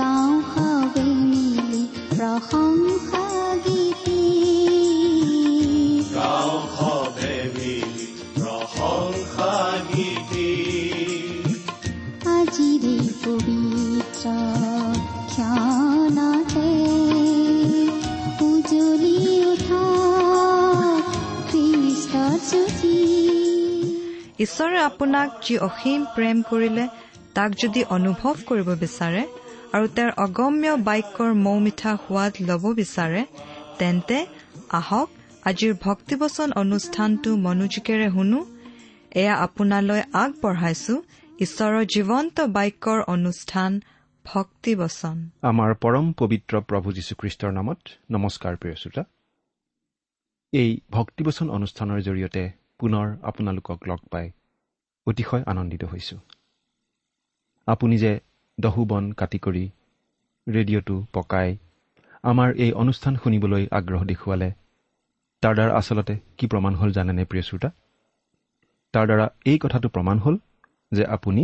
গাঁও হাৱে মিলি প্ৰশংসা গীতি আজিৰে পবিত্ৰ ক্ষণতে ঈশ্বৰে আপোনাক যি অসীম প্ৰেম কৰিলে তাক যদি অনুভৱ কৰিব বিচাৰে আৰু তেওঁৰ অগম্য বাক্যৰ মৌ মিঠা সোৱাদ ল'ব বিচাৰে তেন্তে আহক আজিৰ ভক্তিবচন অনুষ্ঠানটো মনোযোগেৰে শুনো। এয়া আপোনালৈ আগবঢ়াইছো ঈশ্বৰৰ জীৱন্ত বাক্যৰ অনুষ্ঠান ভক্তিবচন। আমাৰ পৰম পবিত্ৰ প্ৰভু যীশুখ্ৰীষ্টৰ নামত নমস্কাৰ প্ৰিয় শ্ৰোতা। এই ভক্তিবচন অনুষ্ঠানৰ জৰিয়তে পুনৰ আপোনালোকক লগ পাই অতিশয় আনন্দিত হৈছো। আপুনি যে দহু বন কাটি কৰি ৰেডিঅ'টো পকাই আমাৰ এই অনুষ্ঠান শুনিবলৈ আগ্ৰহ দেখুৱালে। তাৰ দ্বাৰা আচলতে কি প্ৰমাণ হ'ল জানেনে প্ৰিয় শ্ৰোতা? তাৰ দ্বাৰা এই কথাটো প্ৰমাণ হ'ল যে আপুনি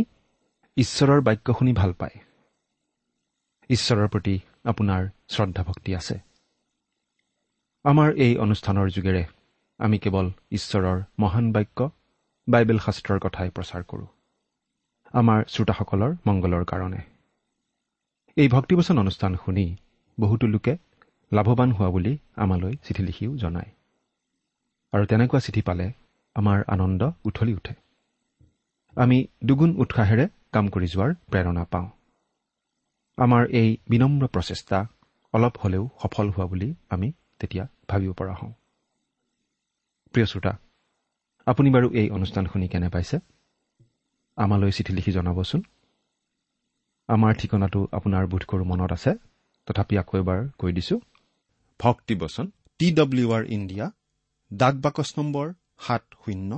ঈশ্বৰৰ বাক্য শুনি ভাল পায়। ঈশ্বৰৰ প্ৰতি আপোনাৰ শ্ৰদ্ধা ভক্তি আছে। আমাৰ এই অনুষ্ঠানৰ যোগেৰে আমি কেৱল ঈশ্বৰৰ মহান বাক্য বাইবেল শাস্ত্ৰৰ কথাই প্ৰচাৰ কৰোঁ। আমাৰ শ্ৰোতাসকলৰ মংগলৰ কাৰণে। এই ভক্তিবচন অনুষ্ঠান শুনি বহুতো লোকে লাভৱান হোৱা বুলি আমালৈ চিঠি লিখিও জনায়। আৰু তেনেকুৱা চিঠি পালে আমাৰ আনন্দ উঠলি উঠে। আমি দুগুণ উৎসাহেৰে কাম কৰি যোৱাৰ প্ৰেৰণা পাওঁ। আমাৰ এই বিনম্ৰ প্ৰচেষ্টা অলপ হ'লেও সফল হোৱা বুলি আমি তেতিয়া ভাবিব পৰা হওঁ। প্ৰিয় শ্ৰোতা আপুনি বাৰু এই অনুষ্ঠান শুনি কেনে পাইছে? আমালৈ চিঠি লিখি জনাবচোন। আমাৰ ঠিকনাটো আপোনাৰ বোধ কৰোঁ মনত আছে। তথাপি আকৌ এবাৰ কৈ দিছোঁ। ভক্তিবচন টি ডব্লিউ আৰ ইণ্ডিয়া ডাক বাকচ নম্বৰ সাত শূন্য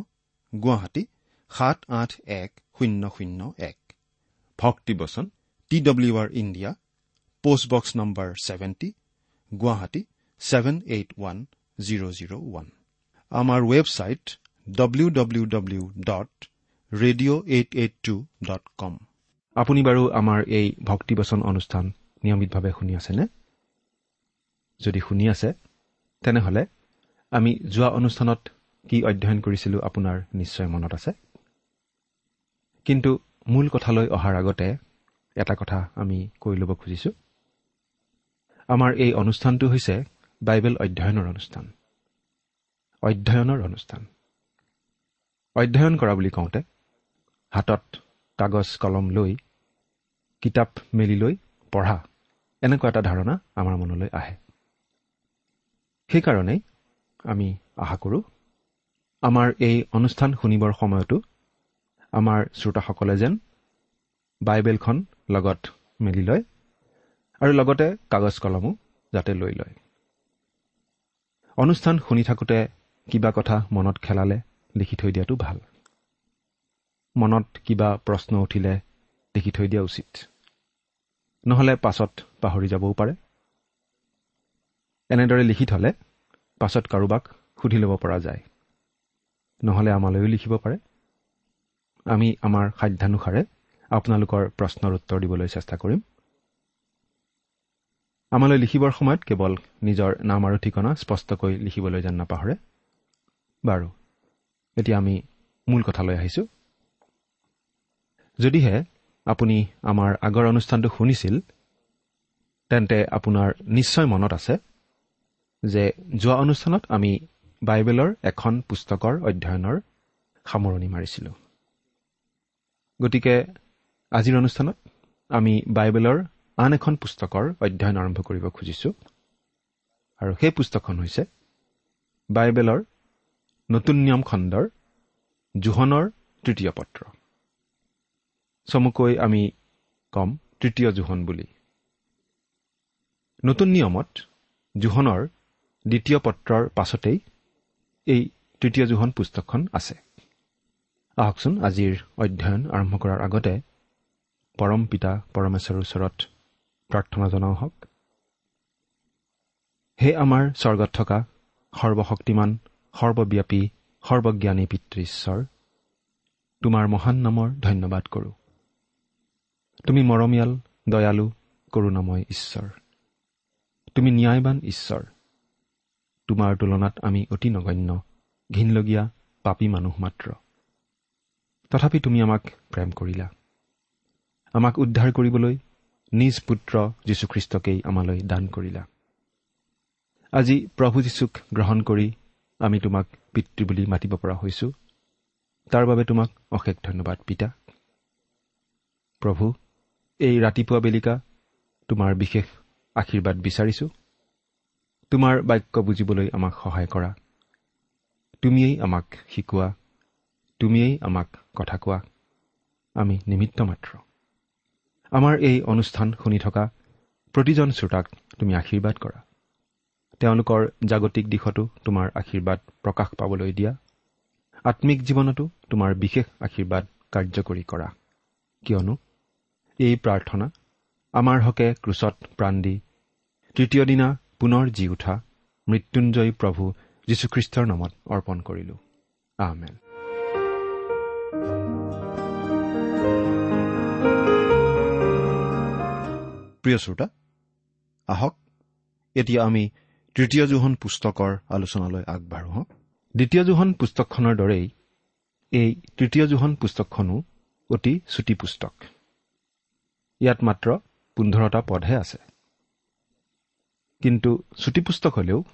গুৱাহাটী সাত আঠ এক শূন্য শূন্য এক। ভক্তিবচন T W R India post box number seventy Guwahati seven eight one zero' zero' one. আমাৰ website W W W dot radio' eight eight two dot com আপুনি বাৰু আমাৰ এই ভক্তিবচন অনুষ্ঠান নিয়মিতভাৱে শুনি আছেনে? যদি শুনি আছে তেনেহ'লে আমি যোৱা অনুষ্ঠানত কি অধ্যয়ন কৰিছিলোঁ আপোনাৰ নিশ্চয় মনত আছে? কিন্তু মূল কথালৈ অহাৰ আগতে এটা কথা আমি কৈ ল'ব খুজিছোঁ। আমাৰ এই অনুষ্ঠানটো হৈছে বাইবেল অধ্যয়নৰ অনুষ্ঠান। অধ্যয়নৰ অনুষ্ঠান। অধ্যয়ন কৰা বুলি কওঁতে হাতত কাগজ কলম লৈ কিতাপ মেলি লৈ পঢ়া। এনেকুৱা এটা ধাৰণা আমাৰ মনলৈ আহে। সেইকাৰণেই আমি আশা কৰোঁ আমাৰ এই অনুষ্ঠান শুনিবৰ সময়তো আমাৰ শ্ৰোতাসকলে যেন বাইবেলখন লগত মেলি লয় আৰু লগতে কাগজ কলমো যাতে লৈ লয়। অনুষ্ঠান শুনি থাকোঁতে কিবা কথা মনত খেলালে লিখি থৈ দিয়াটো ভাল। মনত কিবা প্ৰশ্ন উঠিলে লিখি থৈ দিয়া উচিত। নহ'লে পাছত পাহৰি যাবও পাৰে। এনেদৰে লিখি থ'লে পাছত কাৰোবাক সুধি ল'ব পৰা যায়। নহ'লে আমালৈও লিখিব পাৰে। আমি আমাৰ সাধ্যানুসাৰে আপোনালোকৰ প্ৰশ্নৰ উত্তৰ দিবলৈ চেষ্টা কৰিম। আমালৈ লিখিবৰ সময়ত কেৱল নিজৰ নাম আৰু ঠিকনা স্পষ্টকৈ লিখিবলৈ যেন নাপাহৰে। বাৰু এতিয়া আমি মূল কথালৈ আহিছোঁ। যদিহে আপুনি আমাৰ আগৰ অনুষ্ঠানটো শুনিছিল তেন্তে আপোনাৰ নিশ্চয় মনত আছে যে যোৱা অনুষ্ঠানত আমি বাইবেলৰ এখন পুস্তকৰ অধ্যয়নৰ সামৰণি মাৰিছিলোঁ। গতিকে আজিৰ অনুষ্ঠানত আমি বাইবেলৰ আন এখন পুস্তকৰ অধ্যয়ন আৰম্ভ কৰিব খুজিছোঁ আৰু সেই পুস্তকখন হৈছে বাইবেলৰ নতুন নিয়ম খণ্ডৰ জোহনৰ তৃতীয় পত্ৰ। চমুকৈ আমি কম তৃতীয় জোহন বুলি। নতুন নিয়মত জোহনৰ দ্বিতীয় পত্ৰৰ পাছতেই এই তৃতীয় জোহন পুস্তকখন আছে। আহকচোন আজিৰ অধ্যয়ন আৰম্ভ কৰাৰ আগতে পৰম পিতা পৰমেশ্বৰৰ ওচৰত প্ৰাৰ্থনা জনাওঁ হওক। হে আমাৰ স্বৰ্গত থকা সৰ্বশক্তিমান সৰ্বব্যাপী সৰ্বজ্ঞানী পিতৃ ঈশ্বৰ তোমাৰ মহান নামৰ ধন্যবাদ কৰোঁ। তুমি মৰমীয়াল দয়ালু কৰোণাময় ঈশ্বৰ। তুমি ন্যায়বান ঈশ্বৰ। তোমাৰ তুলনাত আমি অতি নগণ্য ঘীনলগীয়া পাপী মানুহ মাত্ৰ। তথাপি তুমি আমাক প্ৰেম কৰিলা। আমাক উদ্ধাৰ কৰিবলৈ নিজ পুত্ৰ যীশুখ্ৰীষ্টকেই আমালৈ দান কৰিলা। আজি প্ৰভু যীশুক গ্ৰহণ কৰি আমি তোমাক পিতৃ বুলি মাতিব পৰা হৈছো। তাৰ বাবে তোমাক অশেষ ধন্যবাদ পিতা। প্ৰভু এই ৰাতিপুৱা বেলিকা তোমাৰ বিশেষ আশীৰ্বাদ বিচাৰিছোঁ। তোমাৰ বাক্য বুজিবলৈ আমাক সহায় কৰা। তুমিয়েই আমাক শিকোৱা। তুমিয়েই আমাক কথা কোৱা। আমি নিমিত্ত মাত্ৰ। আমাৰ এই অনুষ্ঠান শুনি থকা প্ৰতিজন শ্ৰোতাক তুমি আশীৰ্বাদ কৰা। তেওঁলোকৰ জাগতিক দিশতো তোমাৰ আশীৰ্বাদ প্ৰকাশ পাবলৈ দিয়া। আত্মিক জীৱনতো তোমাৰ বিশেষ আশীৰ্বাদ কাৰ্যকৰী কৰা। কিয়নো এই প্ৰাৰ্থনা আমাৰ হকে ক্ৰুচত প্ৰাণ দি তৃতীয় দিনা পুনৰ জি উঠা মৃত্যুঞ্জয়ী প্ৰভু যীশুখ্ৰীষ্টৰ নামত অৰ্পণ কৰিলো। আহমেন প্ৰিয় শ্ৰোতা আহক এতিয়া আমি তৃতীয় জোহন পুস্তকৰ আলোচনালৈ আগবাঢ়ো হওক দ্বিতীয় জোহন পুস্তকখনৰ দৰেই এই তৃতীয় জোহন পুস্তকখনো অতি চুটি পুস্তক ইয়াত মাত্ৰ পোন্ধৰটা পদহে আছে। কিন্তু চুটি পুস্তক হলেও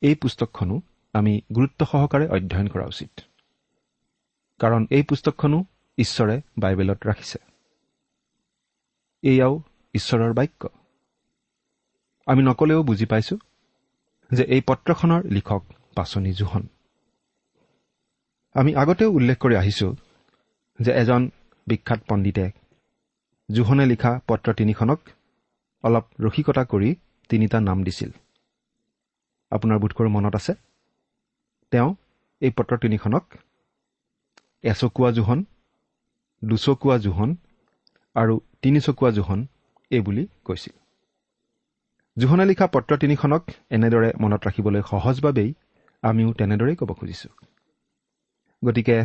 এই পুস্তকখনো আমি গুৰুত্ব সহকাৰে অধ্যয়ন কৰা উচিত। কাৰণ এই পুস্তকখনো ঈশ্বৰে বাইবেলত ৰাখিছে। এয়াও ঈশ্বৰৰ বাক্য। আমি নকলেও বুজি পাইছো যে এই পত্ৰখনৰ লিখক পাচনি জোহন। আমি আগতেও উল্লেখ কৰি আহিছো যে এজন বিখ্যাত পণ্ডিতে জোহনে লিখা পত্ৰ তিনিখনক অলপ ৰসিকতা কৰি তিনিটা নাম দিছিল। আপোনাৰ বোধকৰো মনত আছে? তেওঁ এই পত্ৰ তিনিখনক এচকুৱা জোহন দুচকুৱা জোহন আৰু তিনিচকুৱা জোহন এইবুলি কৈছিল। জোহনে লিখা পত্ৰ তিনিখনক এনেদৰে মনত ৰাখিবলৈ সহজভাৱেই আমিও তেনেদৰেই ক'ব খুজিছোঁ। গতিকে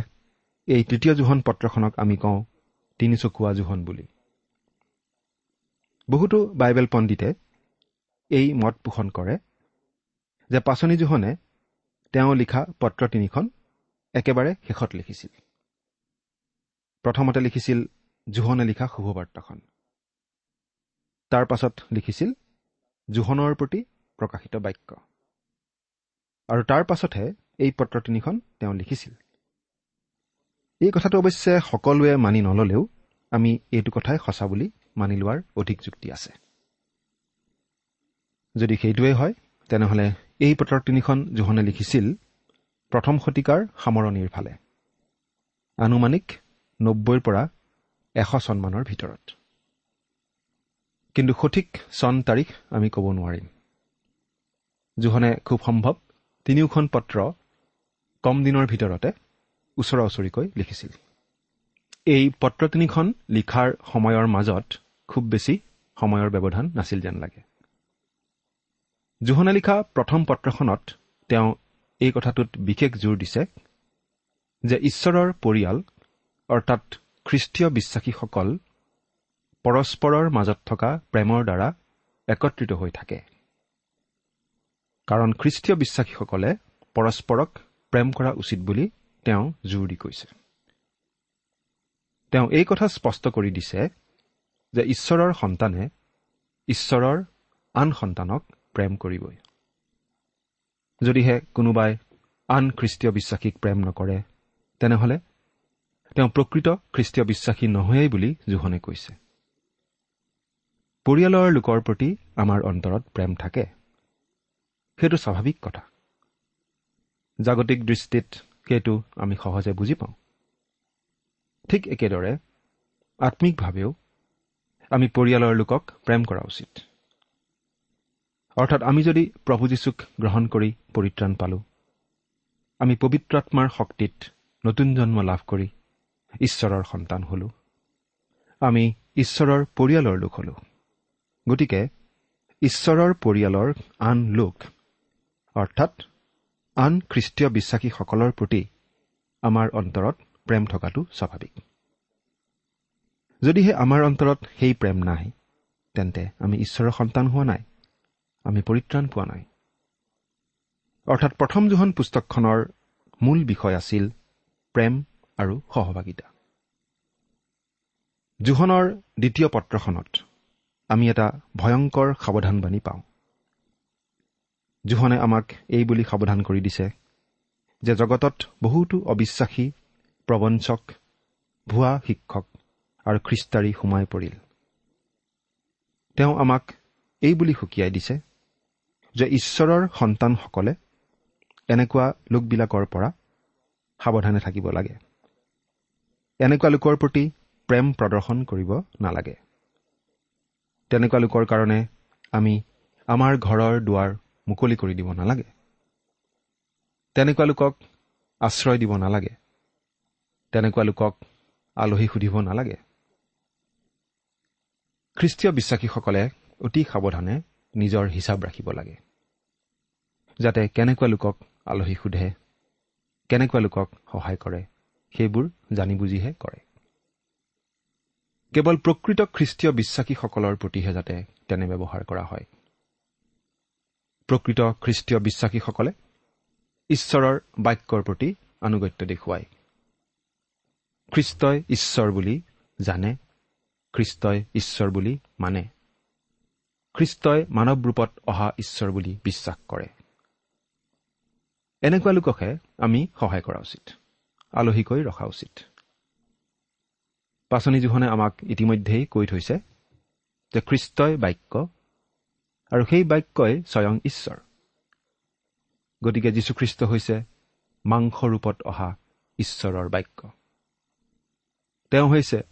এই তৃতীয় জোহন পত্ৰখনক আমি কওঁ তিনিচকুৱা জোহন বুলি। বহুতো বাইবেল পণ্ডিতে এই মত পোষণ কৰে যে পাচনি জোহনে তেওঁ লিখা পত্ৰ তিনিখন একেবাৰে শেষত লিখিছিল। প্ৰথমতে লিখিছিল জোহনে লিখা শুভবাৰ্তাখন। তাৰ পাছত লিখিছিল জোহনৰ প্ৰতি প্ৰকাশিত বাক্য। আৰু তাৰ পাছতহে এই পত্ৰ তিনিখন তেওঁ লিখিছিল। এই কথাটো অৱশ্যে সকলোৱে মানি নললেও আমি এইটো কথাই সঁচা বুলি মানি লোৱাৰ অধিক যুক্তি আছে। যদি সেইটোৱেই হয় তেনেহ'লে এই পত্ৰ তিনিখন জোহনে লিখিছিল প্ৰথম শতিকাৰ সামৰণিৰ ফালে আনুমানিক নব্বৈৰ পৰা এশ চনমানৰ ভিতৰত। কিন্তু সঠিক চন তাৰিখ আমি ক'ব নোৱাৰিম। জোহনে খুব সম্ভৱ তিনিওখন পত্ৰ কম দিনৰ ভিতৰতে ওচৰা ওচৰিকৈ লিখিছিল। এই পত্ৰ তিনিখন লিখাৰ সময়ৰ মাজত খুব বেছি সময়ৰ ব্যৱধান নাছিল যেন লাগে। জোহনে লিখা প্ৰথম পত্ৰখনত তেওঁ এই কথাটোত বিশেষ জোৰ দিছে যে ঈশ্বৰৰ পৰিয়াল অৰ্থাৎ খ্ৰীষ্টীয় বিশ্বাসীসকল পৰস্পৰৰ মাজত থকা প্ৰেমৰ দ্বাৰা একত্ৰিত হৈ থাকে। কাৰণ খ্ৰীষ্টীয় বিশ্বাসীসকলে পৰস্পৰক প্ৰেম কৰা উচিত বুলি তেওঁ জোৰ দি কৈছে। তেওঁ এই কথা স্পষ্ট কৰি দিছে যে ঈশ্বৰৰ সন্তানে ঈশ্বৰৰ আন সন্তানক প্ৰেম কৰিবই। যদিহে কোনোবাই আন খ্ৰীষ্টীয় বিশ্বাসীক প্ৰেম নকৰে তেনেহ'লে তেওঁ প্ৰকৃত খ্ৰীষ্টীয় বিশ্বাসী নহয়েই বুলি জোহনে কৈছে। পৰিয়ালৰ লোকৰ প্ৰতি আমাৰ অন্তৰত প্ৰেম থাকে। সেইটো স্বাভাৱিক কথা। জাগতিক দৃষ্টিত সেইটো আমি সহজে বুজি পাওঁ। ঠিক একেদৰে আত্মিকভাৱেও আমি পৰিয়ালৰ লোকক প্ৰেম কৰা উচিত। অৰ্থাৎ আমি যদি প্ৰভু যীশুক গ্ৰহণ কৰি পৰিত্ৰাণ পালোঁ আমি পবিত্ৰ আত্মাৰ শক্তিত নতুন জন্ম লাভ কৰি ঈশ্বৰৰ সন্তান হলো। আমি ঈশ্বৰৰ পৰিয়ালৰ লোক হলো। গতিকে ঈশ্বৰৰ পৰিয়ালৰ আন লোক অৰ্থাৎ আন খ্ৰীষ্টীয় বিশ্বাসীসকলৰ প্ৰতি আমাৰ অন্তৰত প্ৰেম থকাটো স্বাভাৱিক। যদিহে আমাৰ অন্তৰত সেই প্ৰেম নাই তেন্তে আমি ঈশ্বৰৰ সন্তান হোৱা নাই আমি পৰিত্ৰাণ পোৱা নাই। অৰ্থাৎ প্ৰথম জোহন পুস্তকখনৰ মূল বিষয় আছিল প্ৰেম আৰু সহভাগিতা। জোহনৰ দ্বিতীয় পত্ৰখনত আমি এটা ভয়ংকৰ সাৱধানবাণী পাওঁ। জোহনে আমাক এই বুলি সাৱধান কৰি দিছে যে জগতত বহুতো অবিশ্বাসী প্ৰবঞ্চক ভুৱা শিক্ষক আৰু খ্ৰীষ্টাৰী সোমাই পৰিল। তেওঁ আমাক এই বুলি সুকীয়াই দিছে যে ঈশ্বৰৰ সন্তানসকলে এনেকুৱা লোকবিলাকৰ পৰা সাৱধানে থাকিব লাগে। এনেকুৱা লোকৰ প্ৰতি প্ৰেম প্ৰদৰ্শন কৰিব নালাগে। তেনেকুৱা লোকৰ কাৰণে আমি আমাৰ ঘৰৰ দুৱাৰ মুকলি কৰি দিব নালাগে। তেনেকুৱা লোকক আশ্ৰয় দিব নালাগে। তেনেকুৱা লোকক আলহী সুধিব নালাগে। খ্ৰীষ্টীয় বিশ্বাসীসকলে অতি সাৱধানে নিজৰ হিচাপ ৰাখিব লাগে। যাতে কেনেকুৱা লোকক আলহী সোধে কেনেকুৱা লোকক সহায় কৰে সেইবোৰ জানি বুজিহে কৰে। কেৱল প্ৰকৃত খ্ৰীষ্টীয় বিশ্বাসীসকলৰ প্ৰতিহে যাতে তেনে ব্যৱহাৰ কৰা হয়। প্ৰকৃত খ্ৰীষ্টীয় বিশ্বাসীসকলে ঈশ্বৰৰ বাক্যৰ প্ৰতি আনুগত্য দেখুৱায়। খ্ৰীষ্টই ঈশ্বৰ বুলি জানে। খ্ৰীষ্টই ঈশ্বৰ বুলি মানে। খ্ৰীষ্টই মানৱ ৰূপত অহা ঈশ্বৰ বুলি বিশ্বাস কৰে। এনেকুৱা লোককহে আমি সহায় কৰা উচিত আলহীকৈ ৰখা উচিত। পাচনি জোহনে আমাক ইতিমধ্যেই কৈ থৈছে যে খ্ৰীষ্টই বাক্য আৰু সেই বাক্যই স্বয়ং ঈশ্বৰ। গতিকে যীশুখ্ৰীষ্ট হৈছে মাংস ৰূপত অহা ঈশ্বৰৰ বাক্য। তেওঁ হৈছে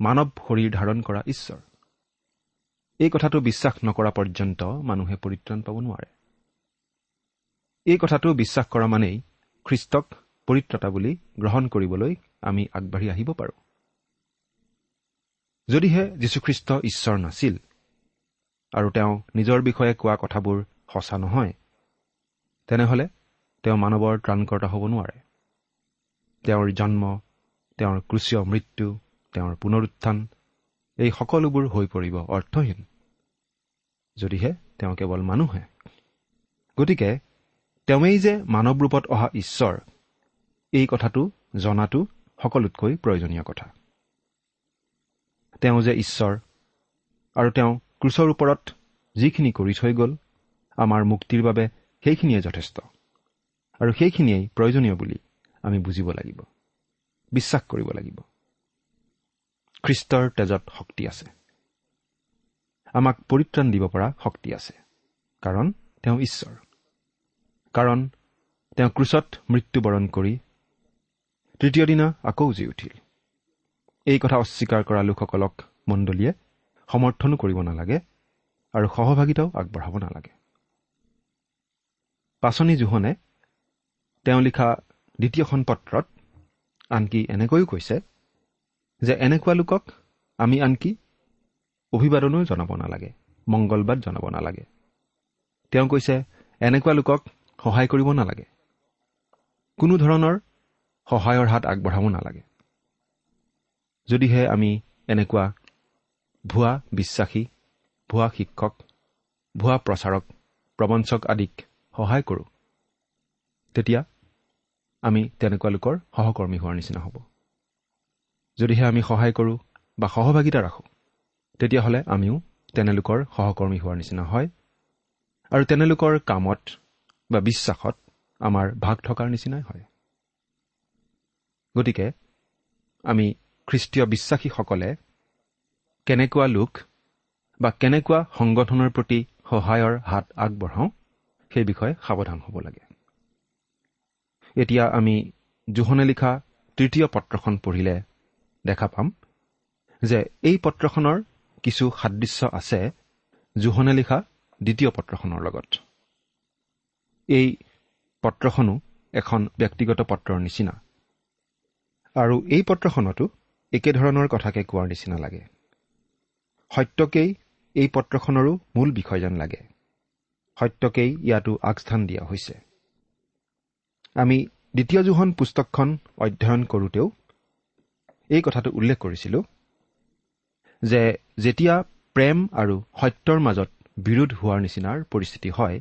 মানৱ শৰীৰ ধাৰণ কৰা ঈশ্বৰ। এই কথাটো বিশ্বাস নকৰা পৰ্যন্ত মানুহে পৰিত্ৰাণ পাব নোৱাৰে। এই কথাটো বিশ্বাস কৰা মানেই খ্ৰীষ্টক পৰিত্ৰতা বুলি গ্ৰহণ কৰিবলৈ আমি আগবাঢ়ি আহিব পাৰোঁ। যদিহে যীশুখ্ৰীষ্ট ঈশ্বৰ নাছিল আৰু তেওঁ নিজৰ বিষয়ে কোৱা কথাবোৰ সঁচা নহয় তেনেহ'লে তেওঁ মানৱৰ ত্ৰাণকৰ্তা হ'ব নোৱাৰে। তেওঁৰ জন্ম তেওঁৰ ক্ৰুচীয় মৃত্যু তেওঁৰ পুনৰুত্থান এই সকলোবোৰ হৈ পৰিব অৰ্থহীন। যদিহে তেওঁ কেৱল মানুহে। গতিকে তেওঁৱেই যে মানৱ ৰূপত অহা ঈশ্বৰ এই কথাটো জনাটো সকলোতকৈ প্ৰয়োজনীয় কথা। তেওঁ যে ঈশ্বৰ আৰু তেওঁ ক্ৰুচৰ ওপৰত যিখিনি কৰি থৈ গ'ল আমাৰ মুক্তিৰ বাবে সেইখিনিয়ে যথেষ্ট। আৰু সেইখিনিয়েই প্ৰয়োজনীয় বুলি আমি বুজিব লাগিব বিশ্বাস কৰিব লাগিব। খ্ৰীষ্টৰ তেজত শক্তি আছে। আমাক পৰিত্ৰাণ দিব পৰা শক্তি আছে কাৰণ তেওঁ ঈশ্বৰ। কাৰণ তেওঁ ক্ৰুচত মৃত্যুবৰণ কৰি তৃতীয় দিনা আকৌ জি উঠিল। এই কথা অস্বীকাৰ কৰা লোকসকলক মণ্ডলীয়ে সমৰ্থনো কৰিব নালাগে আৰু সহভাগিতাও আগবঢ়াব নালাগে। পাচনি জোহনে তেওঁ লিখা দ্বিতীয়খন পত্ৰত আনকি এনেকৈও কৈছে যে এনেকুৱা লোকক আমি আনকি অভিবাদনো জনাব নালাগে মংগলবাদ জনাব নালাগে। তেওঁ কৈছে এনেকুৱা লোকক সহায় কৰিব নালাগে। কোনো ধৰণৰ সহায়ৰ হাত আগবঢ়াব নালাগে। যদিহে আমি এনেকুৱা ভুৱা বিশ্বাসী ভুৱা শিক্ষক ভুৱা প্ৰচাৰক প্ৰবঞ্চক আদিক সহায় কৰোঁ তেতিয়া আমি তেনেকুৱা লোকৰ সহকৰ্মী হোৱাৰ নিচিনা হ'ব। যদিহে আমি সহায় কৰোঁ বা সহভাগিতা ৰাখোঁ তেতিয়াহ'লে আমিও তেনেলোকৰ সহকৰ্মী হোৱাৰ নিচিনা হয় আৰু তেনেলোকৰ কামত বা বিশ্বাসত আমাৰ ভাগ থকাৰ নিচিনাই হয়। গতিকে আমি খ্ৰীষ্টীয় বিশ্বাসীসকলে কেনেকুৱা লোক বা কেনেকুৱা সংগঠনৰ প্ৰতি সহায়ৰ হাত আগবঢ়াওঁ সেই বিষয়ে সাৱধান হ'ব লাগে। এতিয়া আমি জোহনে লিখা তৃতীয় পত্ৰখন পঢ়িলে দেখা পাম যে এই পত্ৰখনৰ কিছু সাদৃশ্য আছে জোহনে লিখা দ্বিতীয় পত্ৰখনৰ লগত। এই পত্ৰখনো এখন ব্যক্তিগত পত্ৰৰ নিচিনা। আৰু এই পত্ৰখনতো একেধৰণৰ কথাকে কোৱাৰ নিচিনা লাগে। সত্যকেই এই পত্ৰখনৰো মূল বিষয় যেন লাগে। সত্যকেই ইয়াতো আগস্থান দিয়া হৈছে। আমি দ্বিতীয় জোহন পুস্তকখন অধ্যয়ন কৰোঁতেও এই কথাটো উল্লেখ কৰিছিলোঁ যে যেতিয়া প্ৰেম আৰু সত্যৰ মাজত বিৰোধ হোৱাৰ নিচিনাৰ পৰিস্থিতি হয়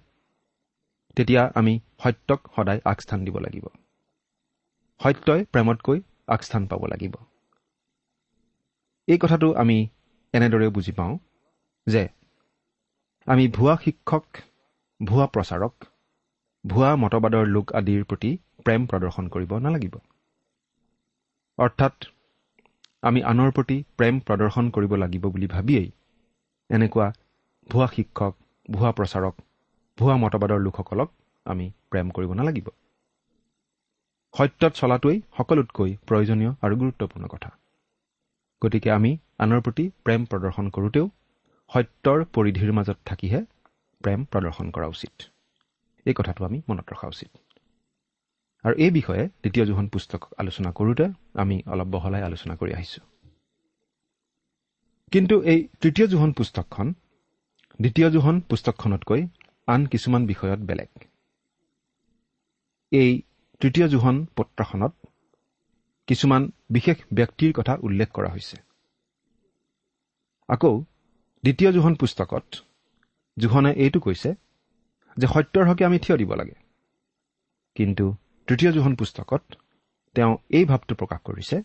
তেতিয়া আমি সত্যক সদায় আগস্থান দিব লাগিব। সত্যই প্ৰেমতকৈ আগস্থান পাব লাগিব। এই কথাটো আমি এনেদৰেও বুজি পাওঁ যে আমি ভুৱা শিক্ষক ভুৱা প্ৰচাৰক ভুৱা মতবাদৰ লোক আদিৰ প্ৰতি প্ৰেম প্ৰদৰ্শন কৰিব নালাগিব। অৰ্থাৎ আমি আনৰ প্ৰতি প্ৰেম প্ৰদৰ্শন কৰিব লাগিব বুলি ভাবিয়েই এনেকুৱা ভুৱা শিক্ষক ভুৱা প্ৰচাৰক ভুৱা মতবাদৰ লোকসকলক আমি প্ৰেম কৰিব নালাগিব। সত্যত চলাটোৱেই সকলোতকৈ প্ৰয়োজনীয় আৰু গুৰুত্বপূৰ্ণ কথা। গতিকে আমি আনৰ প্ৰতি প্ৰেম প্ৰদৰ্শন কৰোঁতেও সত্যৰ পৰিধিৰ মাজত থাকিহে প্ৰেম প্ৰদৰ্শন কৰা উচিত। এই কথাটো আমি মনত ৰখা উচিত। আৰু এই বিষয়ে দ্বিতীয় যোখন পুস্তক আলোচনা কৰোঁতে আমি অলপ বহলাই আলোচনা কৰি আহিছোঁ। কিন্তু এই তৃতীয় জোহন পুস্তকখন দ্বিতীয় জোহন পুস্তকখনতকৈ আন কিছুমান বিষয়ত বেলেগ। এই তৃতীয় জোহন পত্ৰখনত কিছুমান বিশেষ ব্যক্তিৰ কথা উল্লেখ কৰা হৈছে। আকৌ দ্বিতীয় জোহন পুস্তকত জোহনে এইটো কৈছে যে সত্যৰ হকে আমি থিয় দিব লাগে। কিন্তু তৃতীয় জোহন পুস্তকত তেওঁ এই ভাৱটো প্ৰকাশ কৰিছে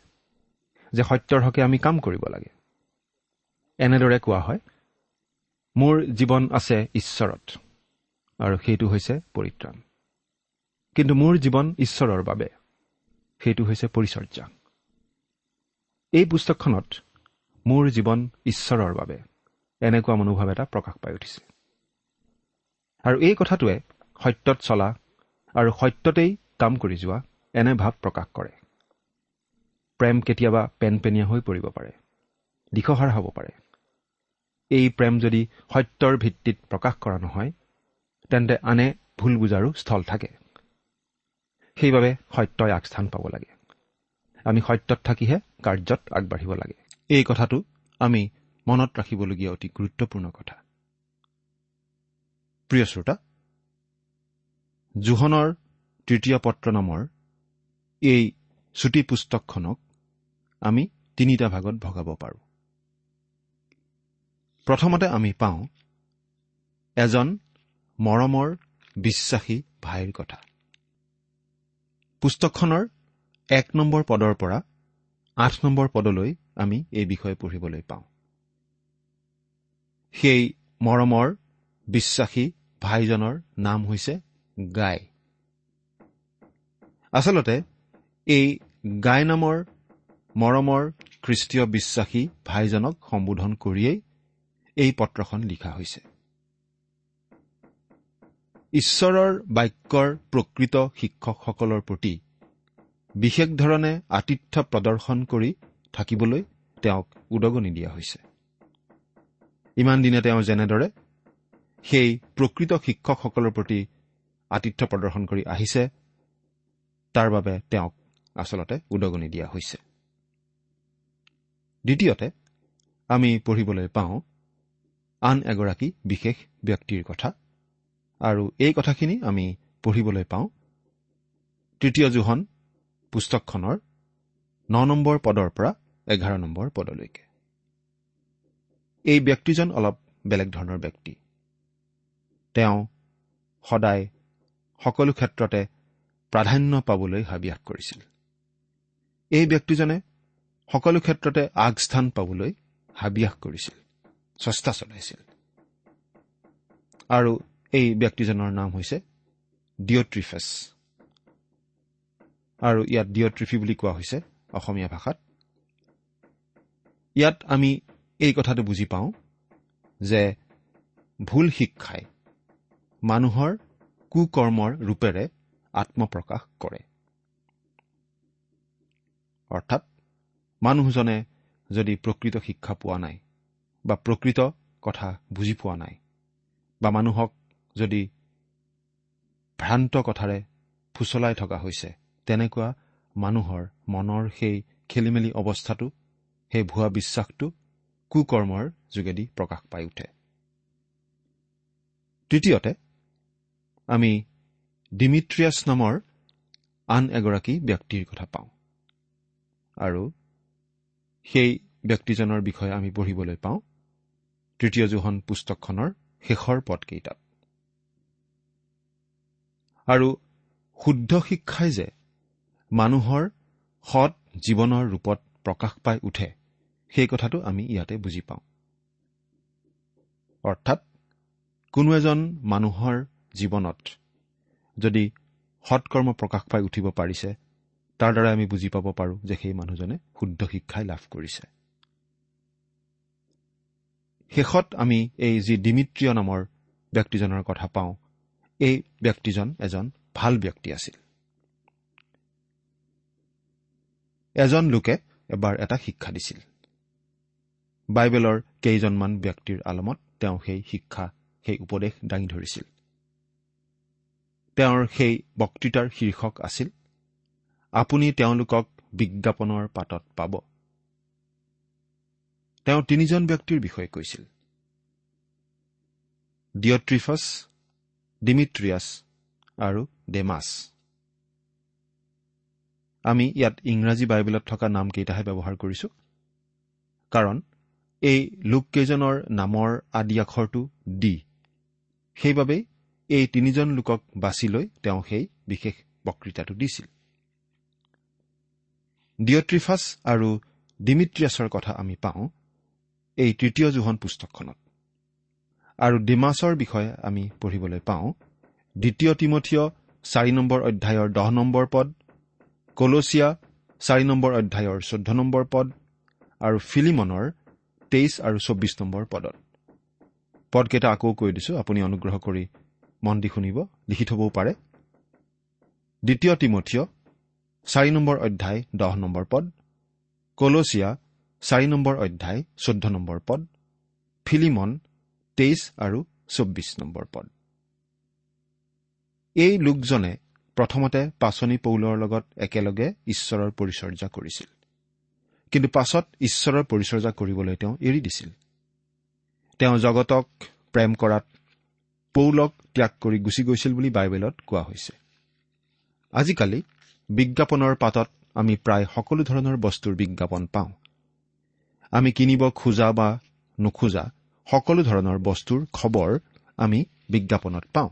যে সত্যৰ হকে আমি কাম কৰিব লাগে। এনেদৰে কোৱা হয় মোৰ জীৱন আছে ঈশ্বৰত আৰু সেইটো হৈছে পৰিত্ৰাণ। কিন্তু মোৰ জীৱন ঈশ্বৰৰ বাবে সেইটো হৈছে পৰিচৰ্যা। এই পুস্তকখনত মোৰ জীৱন ঈশ্বৰৰ বাবে এনেকুৱা মনোভাৱ এটা প্ৰকাশ পাই উঠিছে। আৰু এই কথাটোৱে সত্যত চলা আৰু সত্যতেই কাম কৰি যোৱা এনে ভাৱ প্ৰকাশ কৰে। প্ৰেম কেতিয়াবা পেনপেনীয়া হৈ পৰিব পাৰে দিশহাৰ হ'ব পাৰে। এই প্ৰেম যদি সত্যৰ ভিত্তিত প্ৰকাশ কৰা নহয় তেন্তে আনে ভুল বুজাৰো স্থল থাকে। সেইবাবে সত্যই আগস্থান পাব লাগে। আমি সত্যত থাকিহে কাৰ্যত আগবাঢ়িব লাগে। এই কথাটো আমি মনত ৰাখিবলগীয়া অতি গুৰুত্বপূৰ্ণ কথা। প্ৰিয় শ্ৰোতা জোহনৰ তৃতীয় পত্ৰ নামৰ এই চুটি পুস্তকখনক আমি তিনিটা ভাগত ভগাব পাৰোঁ। প্ৰথমতে আমি পাওঁ এজন মৰমৰ বিশ্বাসী ভাইৰ কথা। পুস্তকখনৰ এক নম্বৰ পদৰ পৰা আঠ নম্বৰ পদলৈ আমি এই বিষয়ে পঢ়িবলৈ পাওঁ। সেই মৰমৰ বিশ্বাসী ভাইজনৰ নাম হৈছে গাই। আচলতে এই গাই নামৰ মৰমৰ খ্ৰীষ্টীয় বিশ্বাসী ভাইজনক সম্বোধন কৰিয়েই এই পত্ৰখন লিখা হৈছে। ঈশ্বৰৰ বাক্যৰ প্ৰকৃত শিক্ষকসকলৰ প্ৰতি বিশেষ ধৰণে আতিথ্য প্ৰদৰ্শন কৰি থাকিবলৈ তেওঁক উদগনি দিয়া হৈছে। ইমান দিনে তেওঁ যেনেদৰে সেই প্ৰকৃত শিক্ষকসকলৰ প্ৰতি আতিথ্য প্ৰদৰ্শন কৰি আহিছে তাৰ বাবে তেওঁক আচলতে উদগনি দিয়া হৈছে। দ্বিতীয়তে আমি পঢ়িবলৈ পাওঁ আন এগৰাকী বিশেষ ব্যক্তিৰ কথা আৰু এই কথাখিনি আমি পঢ়িবলৈ পাওঁ তৃতীয় জোহন পুস্তকখনৰ ন নম্বৰ পদৰ পৰা এঘাৰ নম্বৰ পদলৈকে। এই ব্যক্তিজন অলপ বেলেগ ধৰণৰ ব্যক্তি। তেওঁ সদায় সকলো ক্ষেত্ৰতে প্ৰাধান্য পাবলৈ হাবিয়াস কৰিছিল। এই ব্যক্তিজনে সকলো ক্ষেত্ৰতে আগস্থান পাবলৈ হাবিয়াস কৰিছিল চেষ্টা চলাইছিল। আৰু এই ব্যক্তিজনৰ নাম হৈছে ডিঅ'ট্ৰিফেছ। আৰু ইয়াত ডিঅ'ট্ৰিফি বুলি কোৱা হৈছে অসমীয়া ভাষাত। ইয়াত আমি এই কথাটো বুজি পাওঁ যে ভুল শিক্ষাই মানুহৰ কুকৰ্মৰ ৰূপেৰে আত্মপ্ৰকাশ কৰে। অৰ্থাৎ মানুহজনে যদি প্ৰকৃত শিক্ষা পোৱা নাই বা প্ৰকৃত কথা বুজি পোৱা নাই বা মানুহক যদি ভ্ৰান্ত কথাৰে ফুচলাই থকা হৈছে তেনেকুৱা মানুহৰ মনৰ সেই খেলি মেলি অৱস্থাটো সেই ভুৱা বিশ্বাসটো কুকৰ্মৰ যোগেদি প্ৰকাশ পাই উঠে। তৃতীয়তে আমি ডিমিট্ৰিয়াছ নামৰ আন এগৰাকী ব্যক্তিৰ কথা পাওঁ। আৰু সেই ব্যক্তিজনৰ বিষয়ে আমি পঢ়িবলৈ পাওঁ। তৃতীয় জোহন পুস্তকখনৰ শেষৰ পদকেইটাত। আৰু শুদ্ধ শিক্ষাই যে মানুহৰ সৎ জীৱনৰ ৰূপত প্ৰকাশ পাই উঠে সেই কথাটো আমি ইয়াতে বুজি পাওঁ। অৰ্থাৎ কোনো এজন মানুহৰ জীৱনত যদি সৎকৰ্ম প্ৰকাশ পাই উঠিব পাৰিছে তাৰ দ্বাৰা আমি বুজি পাব পাৰোঁ যে সেই মানুহজনে শুদ্ধ শিক্ষাই লাভ কৰিছে। শেষত আমি এই যি ডিমিত্ৰিয় নামৰ ব্যক্তিজনৰ কথা পাওঁ এই ব্যক্তিজন এজন ভাল ব্যক্তি আছিল। এজন লোকে এবাৰ এটা শিক্ষা দিছিল। বাইবেলৰ কেইজনমান ব্যক্তিৰ আলমত তেওঁ সেই শিক্ষা সেই উপদেশ দাঙি ধৰিছিল। তেওঁৰ সেই বক্তৃতাৰ শীৰ্ষক আছিল আপুনি তেওঁলোকক বিজ্ঞাপনৰ পাতত পাব। তেওঁ তিনিজন ব্যক্তিৰ বিষয়ে কৈছিল। ডিঅট্ৰিফাছ ডিমিট্ৰিয়াছ আৰু ডেমাছ। আমি ইয়াত ইংৰাজী বাইবেলত থকা নামকেইটাহে ব্যৱহাৰ কৰিছো কাৰণ এই লোককেইজনৰ নামৰ আদি আখৰটো ডি। সেইবাবেই এই তিনিজন লোকক বাছি লৈ তেওঁ সেই বিশেষ বক্তৃতাটো দিছিল। ডিঅট্ৰিফাছ আৰু ডিমিট্ৰিয়াছৰ কথা আমি পাওঁ এই তৃতীয় জোহন পুস্তকখনত। আৰু ডিমাছৰ বিষয়ে আমি পঢ়িবলৈ পাওঁ দ্বিতীয় তিমঠীয় চাৰি নম্বৰ অধ্যায়ৰ দহ নম্বৰ পদ কলচিয়া চাৰি নম্বৰ অধ্যায়ৰ চৈধ্য নম্বৰ পদ আৰু ফিলিমনৰ তেইছ আৰু চৌব্বিছ নম্বৰ পদত। পদকেইটা আকৌ কৈ দিছো আপুনি অনুগ্ৰহ কৰি মন দি শুনিব লিখি থবও পাৰে। দ্বিতীয় তিমঠীয় চাৰি নম্বৰ অধ্যায় দহ নম্বৰ পদ। কলচিয়া চাৰি নম্বৰ অধ্যায় চৈধ্য নম্বৰ পদ। ফিলিমন তেইছ আৰু চৌব্বিছ নম্বৰ পদ। এই লোকজনে প্ৰথমতে পাচনি পৌলৰ লগত একেলগে ঈশ্বৰৰ পৰিচৰ্যা কৰিছিল। কিন্তু পাছত ঈশ্বৰৰ পৰিচৰ্যা কৰিবলৈ তেওঁ এৰি দিছিল। তেওঁ জগতক প্ৰেম কৰাত পৌলক ত্যাগ কৰি গুচি গৈছিল বুলি বাইবেলত কোৱা হৈছে। আজিকালি বিজ্ঞাপনৰ পাতত আমি প্ৰায় সকলো ধৰণৰ বস্তুৰ বিজ্ঞাপন পাওঁ। আমি কিনিব খোজা বা নোখোজা সকলো ধৰণৰ বস্তুৰ খবৰ আমি বিজ্ঞাপনত পাওঁ।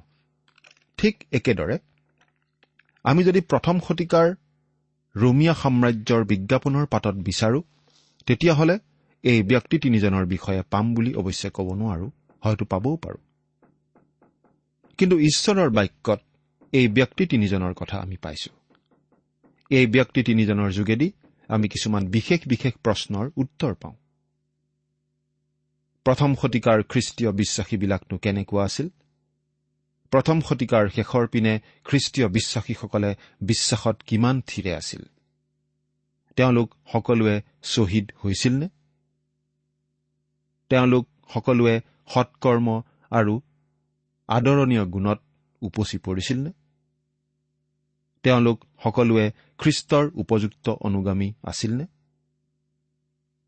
ঠিক একেদৰে আমি যদি প্ৰথম শতিকাৰ ৰোমিয়া সাম্ৰাজ্যৰ বিজ্ঞাপনৰ পাতত বিচাৰো তেতিয়াহ'লে এই ব্যক্তি তিনিজনৰ বিষয়ে পাম বুলি অৱশ্যে ক'ব নোৱাৰো হয়তো পাবও পাৰো। কিন্তু ঈশ্বৰৰ বাক্যত এই ব্যক্তি তিনিজনৰ কথা আমি পাইছো। এই ব্যক্তি তিনিজনৰ যোগেদি আমি কিছুমান বিশেষ বিশেষ প্ৰশ্নৰ উত্তৰ পাওঁ। প্ৰথম শতিকাৰ খ্ৰীষ্টীয় বিশ্বাসীবিলাকনো কেনেকুৱা আছিল? প্ৰথম শতিকাৰ শেষৰ পিনে খ্ৰীষ্টীয় বিশ্বাসীসকলে বিশ্বাসত কিমান থিৰে আছিল? তেওঁলোক সকলোৱে শ্বহীদ হৈছিল নে? তেওঁলোক সকলোৱে সৎকৰ্ম আৰু আদৰণীয় গুণত উপচি পৰিছিল নে তেওঁলোক সকলোৱে খ্ৰীষ্টৰ উপযুক্ত অনুগামী আছিল নে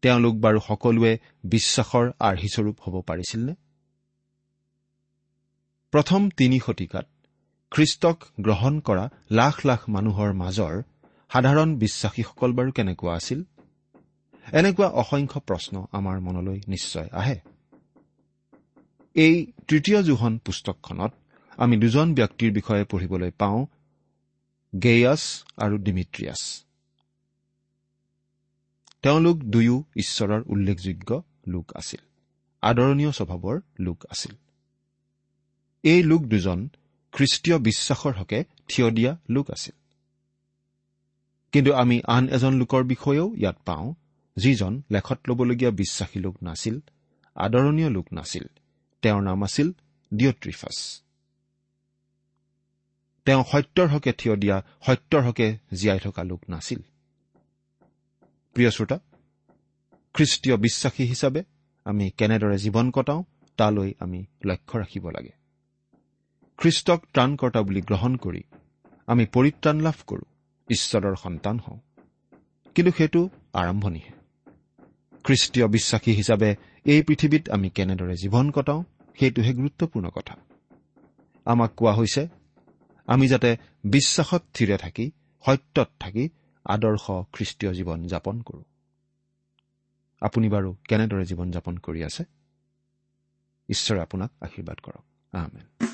তেওঁলোক বাৰু সকলোৱে বিশ্বাসৰ আৰ্হিস্বৰূপ হ'ব পাৰিছিল নে প্ৰথম তিনি শতিকাত খ্ৰীষ্টক গ্ৰহণ কৰা লাখ লাখ মানুহৰ মাজৰ সাধাৰণ বিশ্বাসীসকল বাৰু কেনেকুৱা আছিল? এনেকুৱা অসংখ্য প্ৰশ্ন আমাৰ মনলৈ নিশ্চয় আহে। এই তৃতীয় জোহন পুস্তকখনত আমি দুজন ব্যক্তিৰ বিষয়ে পঢ়িবলৈ পাওঁ গেয়াছ আৰু ডিমিট্ৰিয়াছ তেওঁলোক দুয়ো ঈশ্বৰৰ উল্লেখযোগ্য লোক আছিল আদৰণীয় স্বভাৱৰ লোক আছিল। এই লোক দুজন খ্ৰীষ্টীয় বিশ্বাসৰ হকে থিয় দিয়া লোক আছিল। কিন্তু আমি আন এজন লোকৰ বিষয়েও ইয়াত পাওঁ যিজন লেখত ল'বলগীয়া বিশ্বাসী লোক নাছিল আদৰণীয় লোক নাছিল। তেওঁৰ নাম আছিল ডিঅট্ৰিফাছ তেওঁ সত্যৰ হকে থিয় দিয়া সত্যৰ হকে জীয়াই থকা লোক নাছিল। প্ৰিয় শ্ৰোতা খ্ৰীষ্টীয় বিশ্বাসী হিচাপে আমি কেনেদৰে জীৱন কটাওঁ তালৈ আমি লক্ষ্য ৰাখিব লাগে। খ্ৰীষ্টক ত্ৰাণকৰ্তা বুলি গ্ৰহণ কৰি আমি পৰিত্ৰাণ লাভ কৰোঁ ঈশ্বৰৰ সন্তান হওঁ। কিন্তু সেইটো আৰম্ভণিহে। খ্ৰীষ্টীয় বিশ্বাসী হিচাপে এই পৃথিৱীত আমি কেনেদৰে জীৱন কটাওঁ সেইটোহে গুৰুত্বপূৰ্ণ কথা। আমাক কোৱা হৈছে আমি যাতে বিশ্বাসত থিৰে থাকি সত্যত থাকি আদৰ্শ খ্ৰীষ্টীয় জীৱন যাপন কৰোঁ। আপুনি বাৰু কেনেদৰে জীৱন যাপন কৰি আছে? ঈশ্বৰে আপোনাক আশীৰ্বাদ কৰক। আহমেদ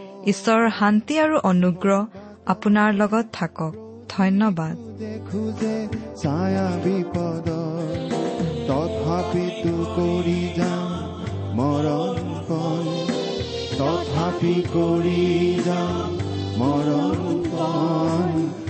ঈশ্বৰৰ শান্তি আৰু অনুগ্ৰহ আপোনাৰ লগত থাকক। ধন্যবাদ। খোজে ছায়া বিপদ তথাপিতো কৰি যাম মৰণ তথাপি কৰি যাম মৰণ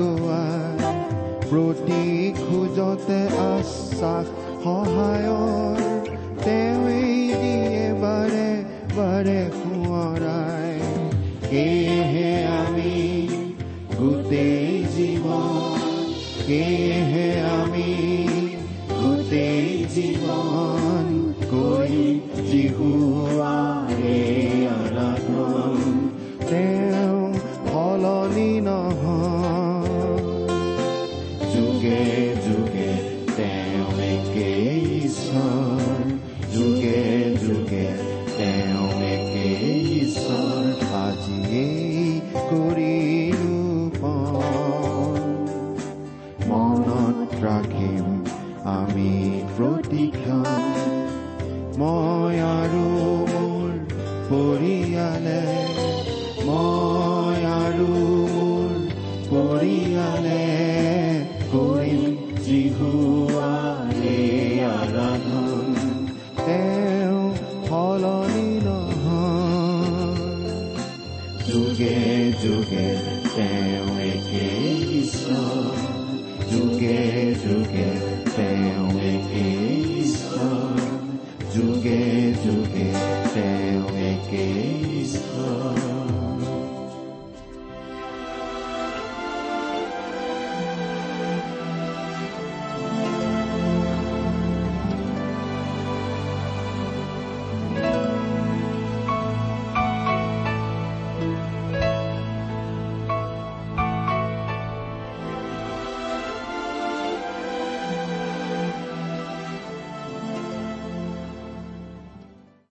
আগুৱাই প্ৰতি খোজতে আশ্বাস সহায়ৰ তেওঁৱেই দিয়ে বাৰে বাৰে সোঁৱৰাই। সেয়েহে আমি গোটেই জীৱন সেয়েহে